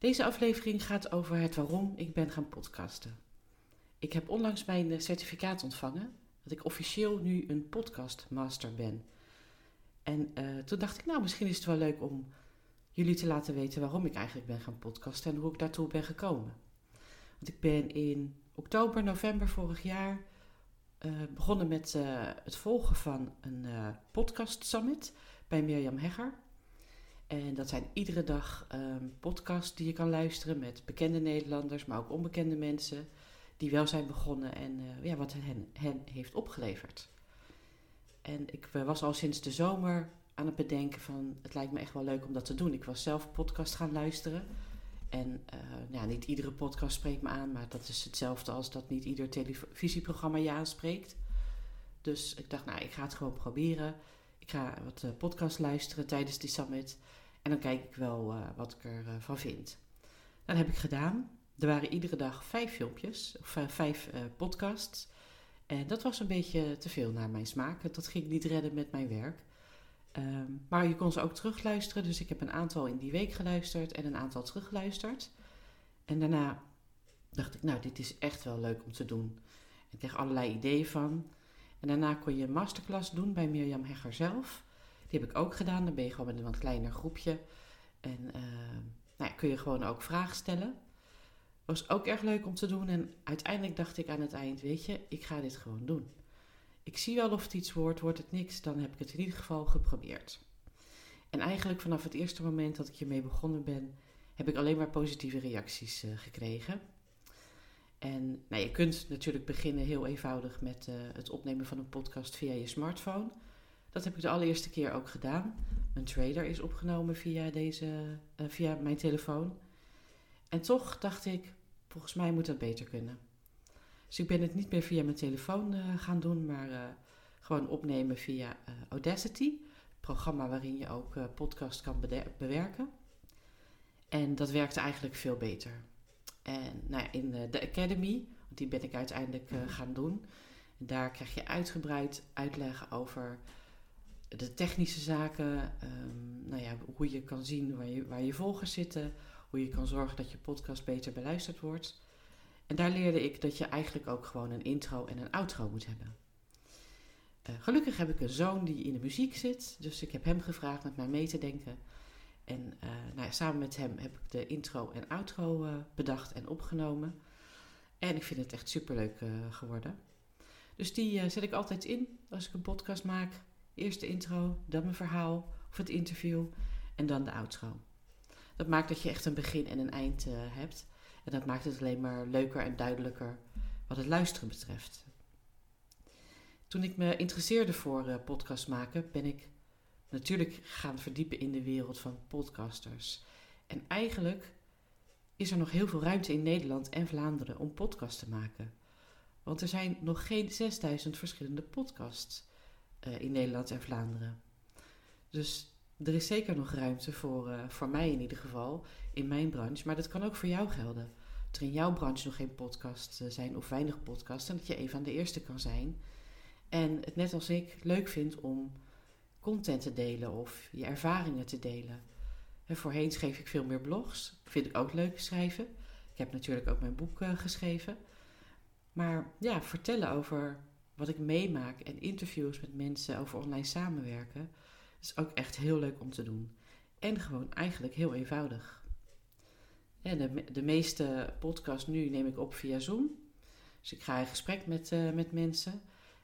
Deze aflevering gaat over het waarom ik ben gaan podcasten. Ik heb onlangs mijn eh, certificaat ontvangen dat ik officieel nu een podcastmaster ben. En uh, toen dacht ik, nou, misschien is het wel leuk om jullie te laten weten waarom ik eigenlijk ben gaan podcasten en hoe ik daartoe ben gekomen. Want ik ben in oktober, november vorig jaar uh, begonnen met het volgen van een podcast summit bij Mirjam Hegger. En dat zijn iedere dag um, podcasts die je kan luisteren met bekende Nederlanders, maar ook onbekende mensen die wel zijn begonnen en uh, ja, wat hen, hen heeft opgeleverd. En ik was al sinds de zomer aan het bedenken van het lijkt me echt wel leuk om dat te doen. Ik was zelf podcast gaan luisteren. En ja, niet iedere podcast spreekt me aan, maar dat is hetzelfde als dat niet ieder televisieprogramma je aanspreekt. Dus ik dacht, nou, ik ga het gewoon proberen. Ik ga wat podcast luisteren tijdens die summit. En dan kijk ik wel uh, wat ik ervan uh, van vind. Dat heb ik gedaan. Er waren iedere dag vijf filmpjes, of uh, vijf podcasts. En dat was een beetje te veel naar mijn smaak. Dat ging niet redden met mijn werk. Um, maar je kon ze ook terugluisteren. Dus ik heb een aantal in die week geluisterd en een aantal teruggeluisterd. En daarna dacht ik, nou, dit is echt wel leuk om te doen. Ik kreeg allerlei ideeën van. En daarna kon je een masterclass doen bij Mirjam Hegger zelf. Die heb ik ook gedaan. Dan ben je gewoon met een wat kleiner groepje. En uh, nou ja, kun je gewoon ook vragen stellen. Was ook erg leuk om te doen. En uiteindelijk dacht ik aan het eind, weet je, ik ga dit gewoon doen. Ik zie wel of het iets wordt, wordt het niks, dan heb ik het in ieder geval geprobeerd. En eigenlijk vanaf het eerste moment dat ik hiermee begonnen ben, heb ik alleen maar positieve reacties uh, gekregen. En nou, je kunt natuurlijk beginnen heel eenvoudig met uh, het opnemen van een podcast via je smartphone. Dat heb ik de allereerste keer ook gedaan. Mijn trailer is opgenomen via, deze, uh, via mijn telefoon. En toch dacht ik, volgens mij moet dat beter kunnen. Dus ik ben het niet meer via mijn telefoon uh, gaan doen, maar uh, gewoon opnemen via Audacity. Programma waarin je ook podcast kan bewerken. En dat werkte eigenlijk veel beter. En nou ja, in de Academy, die ben ik uiteindelijk gaan doen. En daar krijg je uitgebreid uitleg over de technische zaken, um, nou ja, hoe je kan zien waar je, waar je volgers zitten, hoe je kan zorgen dat je podcast beter beluisterd wordt. En daar leerde ik dat je eigenlijk ook gewoon een intro en een outro moet hebben. Uh, gelukkig heb ik een zoon die in de muziek zit, dus ik heb hem gevraagd met mij mee te denken. En uh, nou ja, samen met hem heb ik de intro en outro uh, bedacht en opgenomen. En ik vind het echt superleuk geworden. Dus die zet ik altijd in als ik een podcast maak. Eerst de intro, dan mijn verhaal of het interview en dan de outro. Dat maakt dat je echt een begin en een eind uh, hebt. En dat maakt het alleen maar leuker en duidelijker wat het luisteren betreft. Toen ik me interesseerde voor uh, podcast maken, ben ik natuurlijk gaan verdiepen in de wereld van podcasters. En eigenlijk is er nog heel veel ruimte in Nederland en Vlaanderen om podcast te maken. Want er zijn nog geen 6000 verschillende podcasts uh, in Nederland en Vlaanderen. Dus er is zeker nog ruimte voor, uh, voor mij in ieder geval, in mijn branche. Maar dat kan ook voor jou gelden. Dat er in jouw branche nog geen podcasts uh, zijn of weinig podcasts. En dat je een van de eerste kan zijn. En het net als ik leuk vindt om content te delen of je ervaringen te delen. En voorheen schreef ik veel meer blogs. Vind ik ook leuk schrijven. Ik heb natuurlijk ook mijn boek geschreven. Maar ja, vertellen over wat ik meemaak en interviews met mensen over online samenwerken, is ook echt heel leuk om te doen. En gewoon eigenlijk heel eenvoudig. En de, de meeste podcasts nu neem ik op via Zoom. Dus ik ga in gesprek met, uh, met mensen.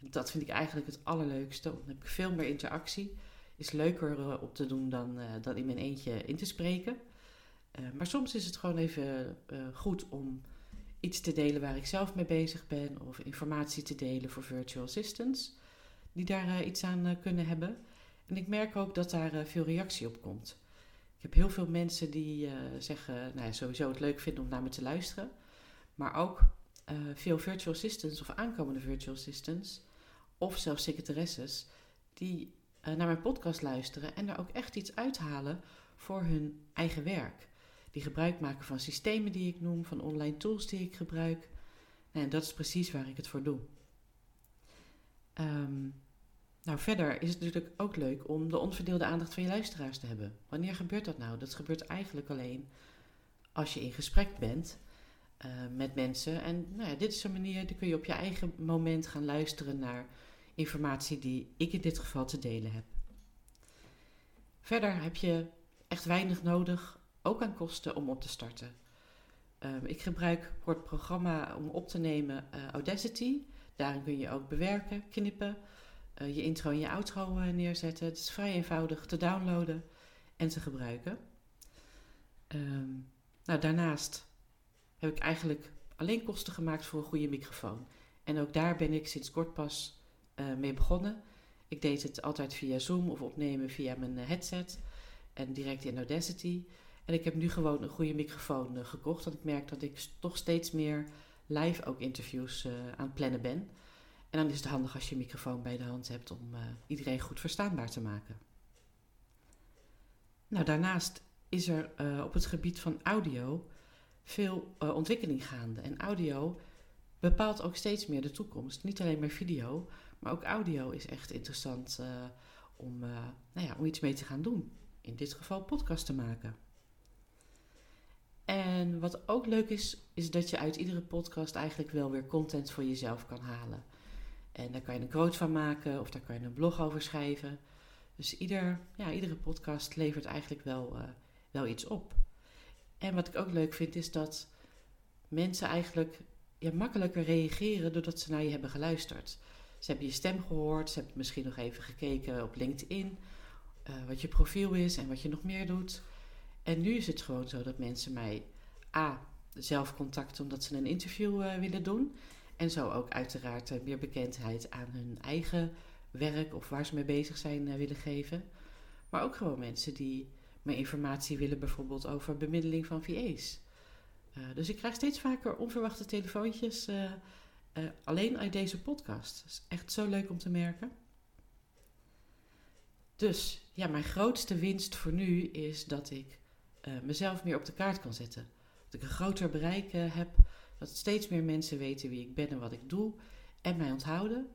En dat vind ik eigenlijk het allerleukste. Dan heb ik veel meer interactie. Is leuker uh, op te doen dan, uh, dan in mijn eentje in te spreken. maar soms is het gewoon even goed om iets te delen waar ik zelf mee bezig ben of informatie te delen voor virtual assistants die daar uh, iets aan uh, kunnen hebben. En ik merk ook dat daar uh, veel reactie op komt. Ik heb heel veel mensen die zeggen, nou ja, sowieso het leuk vinden om naar me te luisteren, maar ook veel virtual assistants of aankomende virtual assistants, of zelfs secretaresses, die naar mijn podcast luisteren en er ook echt iets uithalen voor hun eigen werk. Die gebruik maken van systemen die ik noem, van online tools die ik gebruik. En dat is precies waar ik het voor doe. Um, nou, verder is het natuurlijk ook leuk om de onverdeelde aandacht van je luisteraars te hebben. Wanneer gebeurt dat nou? Dat gebeurt eigenlijk alleen als je in gesprek bent uh, met mensen. En nou ja, dit is een manier, dan kun je op je eigen moment gaan luisteren naar informatie die ik in dit geval te delen heb. Verder heb je echt weinig nodig, ook aan kosten, om op te starten. Uh, ik gebruik het programma om op te nemen uh, Audacity. Daarin kun je ook bewerken, knippen, uh, je intro en je outro neerzetten. Het is vrij eenvoudig te downloaden en te gebruiken. Um, nou, daarnaast heb ik eigenlijk alleen kosten gemaakt voor een goede microfoon. En ook daar ben ik sinds kort pas mee begonnen. Ik deed het altijd via Zoom of opnemen via mijn headset en direct in Audacity. En ik heb nu gewoon een goede microfoon uh, gekocht. Want ik merk dat ik toch steeds meer live ook interviews uh, aan het plannen ben. En dan is het handig als je een microfoon bij de hand hebt om uh, iedereen goed verstaanbaar te maken. Nou, daarnaast is er op het gebied van audio veel ontwikkeling gaande. En audio bepaalt ook steeds meer de toekomst. Niet alleen maar video, maar ook audio is echt interessant om, nou ja, om iets mee te gaan doen. In dit geval podcast te maken. En wat ook leuk is, is dat je uit iedere podcast eigenlijk wel weer content voor jezelf kan halen. En daar kan je een quote van maken of daar kan je een blog over schrijven. Dus ieder, ja, iedere podcast levert eigenlijk wel, uh, wel iets op. En wat ik ook leuk vind is dat mensen eigenlijk makkelijker reageren doordat ze naar je hebben geluisterd. Ze hebben je stem gehoord, ze hebben misschien nog even gekeken op LinkedIn, uh, wat je profiel is en wat je nog meer doet. En nu is het gewoon zo dat mensen mij A. zelf contacten omdat ze een interview uh, willen doen. En zo ook uiteraard uh, meer bekendheid aan hun eigen werk of waar ze mee bezig zijn uh, willen geven. Maar ook gewoon mensen die meer informatie willen bijvoorbeeld over bemiddeling van VA's. dus ik krijg steeds vaker onverwachte telefoontjes alleen uit deze podcast. Is echt zo leuk om te merken. Dus ja, mijn grootste winst voor nu is dat ik uh, mezelf meer op de kaart kan zetten. Dat ik een groter bereik uh, heb, dat steeds meer mensen weten wie ik ben en wat ik doe en mij onthouden.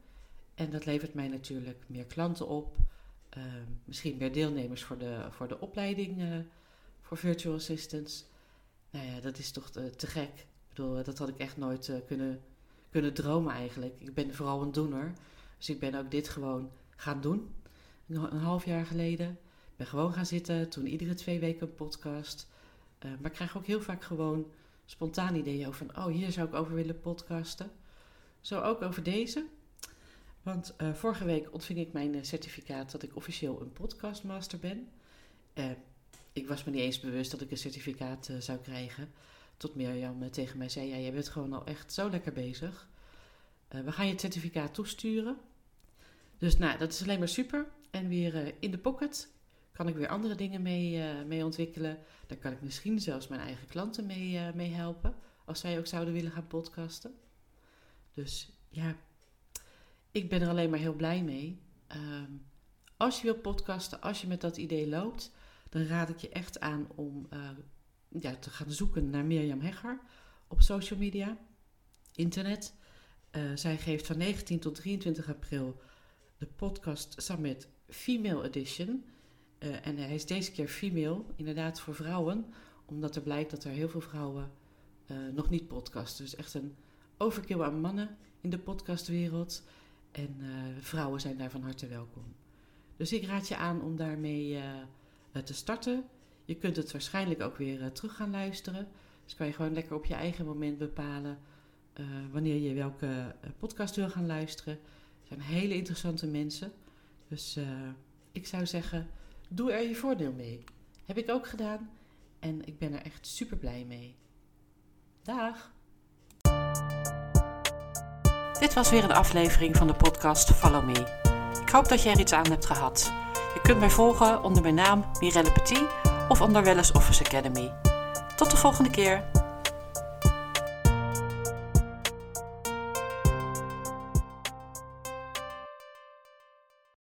En dat levert mij natuurlijk meer klanten op, uh, misschien meer deelnemers voor de, voor de opleiding uh, voor virtual assistants. Nou ja, dat is toch te, te gek. Ik bedoel, dat had ik echt nooit kunnen, kunnen dromen eigenlijk. Ik ben vooral een doener, dus ik ben ook dit gewoon gaan doen. Een half jaar geleden ben gewoon gaan zitten, toen iedere twee weken een podcast. Uh, maar ik krijg ook heel vaak gewoon spontaan ideeën over van, oh, hier zou ik over willen podcasten. Zo ook over deze. Want uh, vorige week ontving ik mijn uh, certificaat dat ik officieel een podcastmaster ben. ik was me niet eens bewust dat ik een certificaat zou krijgen. Tot Mirjam tegen mij zei, ja, jij bent gewoon al echt zo lekker bezig. we gaan je het certificaat toesturen. Dus nou, dat is alleen maar super. En weer in de pocket kan ik weer andere dingen mee, uh, mee ontwikkelen. Daar kan ik misschien zelfs mijn eigen klanten mee, uh, mee helpen. Als zij ook zouden willen gaan podcasten. Dus ja, ik ben er alleen maar heel blij mee. Um, als je wilt podcasten, als je met dat idee loopt, dan raad ik je echt aan om uh, ja, te gaan zoeken naar Mirjam Hegger op social media, internet. zij geeft van 19 tot 23 april de podcast Summit Female Edition. Uh, en hij is deze keer female, inderdaad voor vrouwen, omdat er blijkt dat er heel veel vrouwen uh, nog niet podcasten. Dus echt een overkill aan mannen in de podcastwereld. En uh, vrouwen zijn daar van harte welkom. Dus ik raad je aan om daarmee te starten. Je kunt het waarschijnlijk ook weer terug gaan luisteren. Dus kan je gewoon lekker op je eigen moment bepalen wanneer je welke podcast wil gaan luisteren. Het zijn hele interessante mensen. Dus ik zou zeggen Doe er je voordeel mee. Heb ik ook gedaan en ik ben er echt super blij mee. Dag! Dit was weer een aflevering van de podcast Follow Me. Ik hoop dat je er iets aan hebt gehad. Je kunt mij volgen onder mijn naam Mirelle Petit of onder Wellness Office Academy. Tot de volgende keer!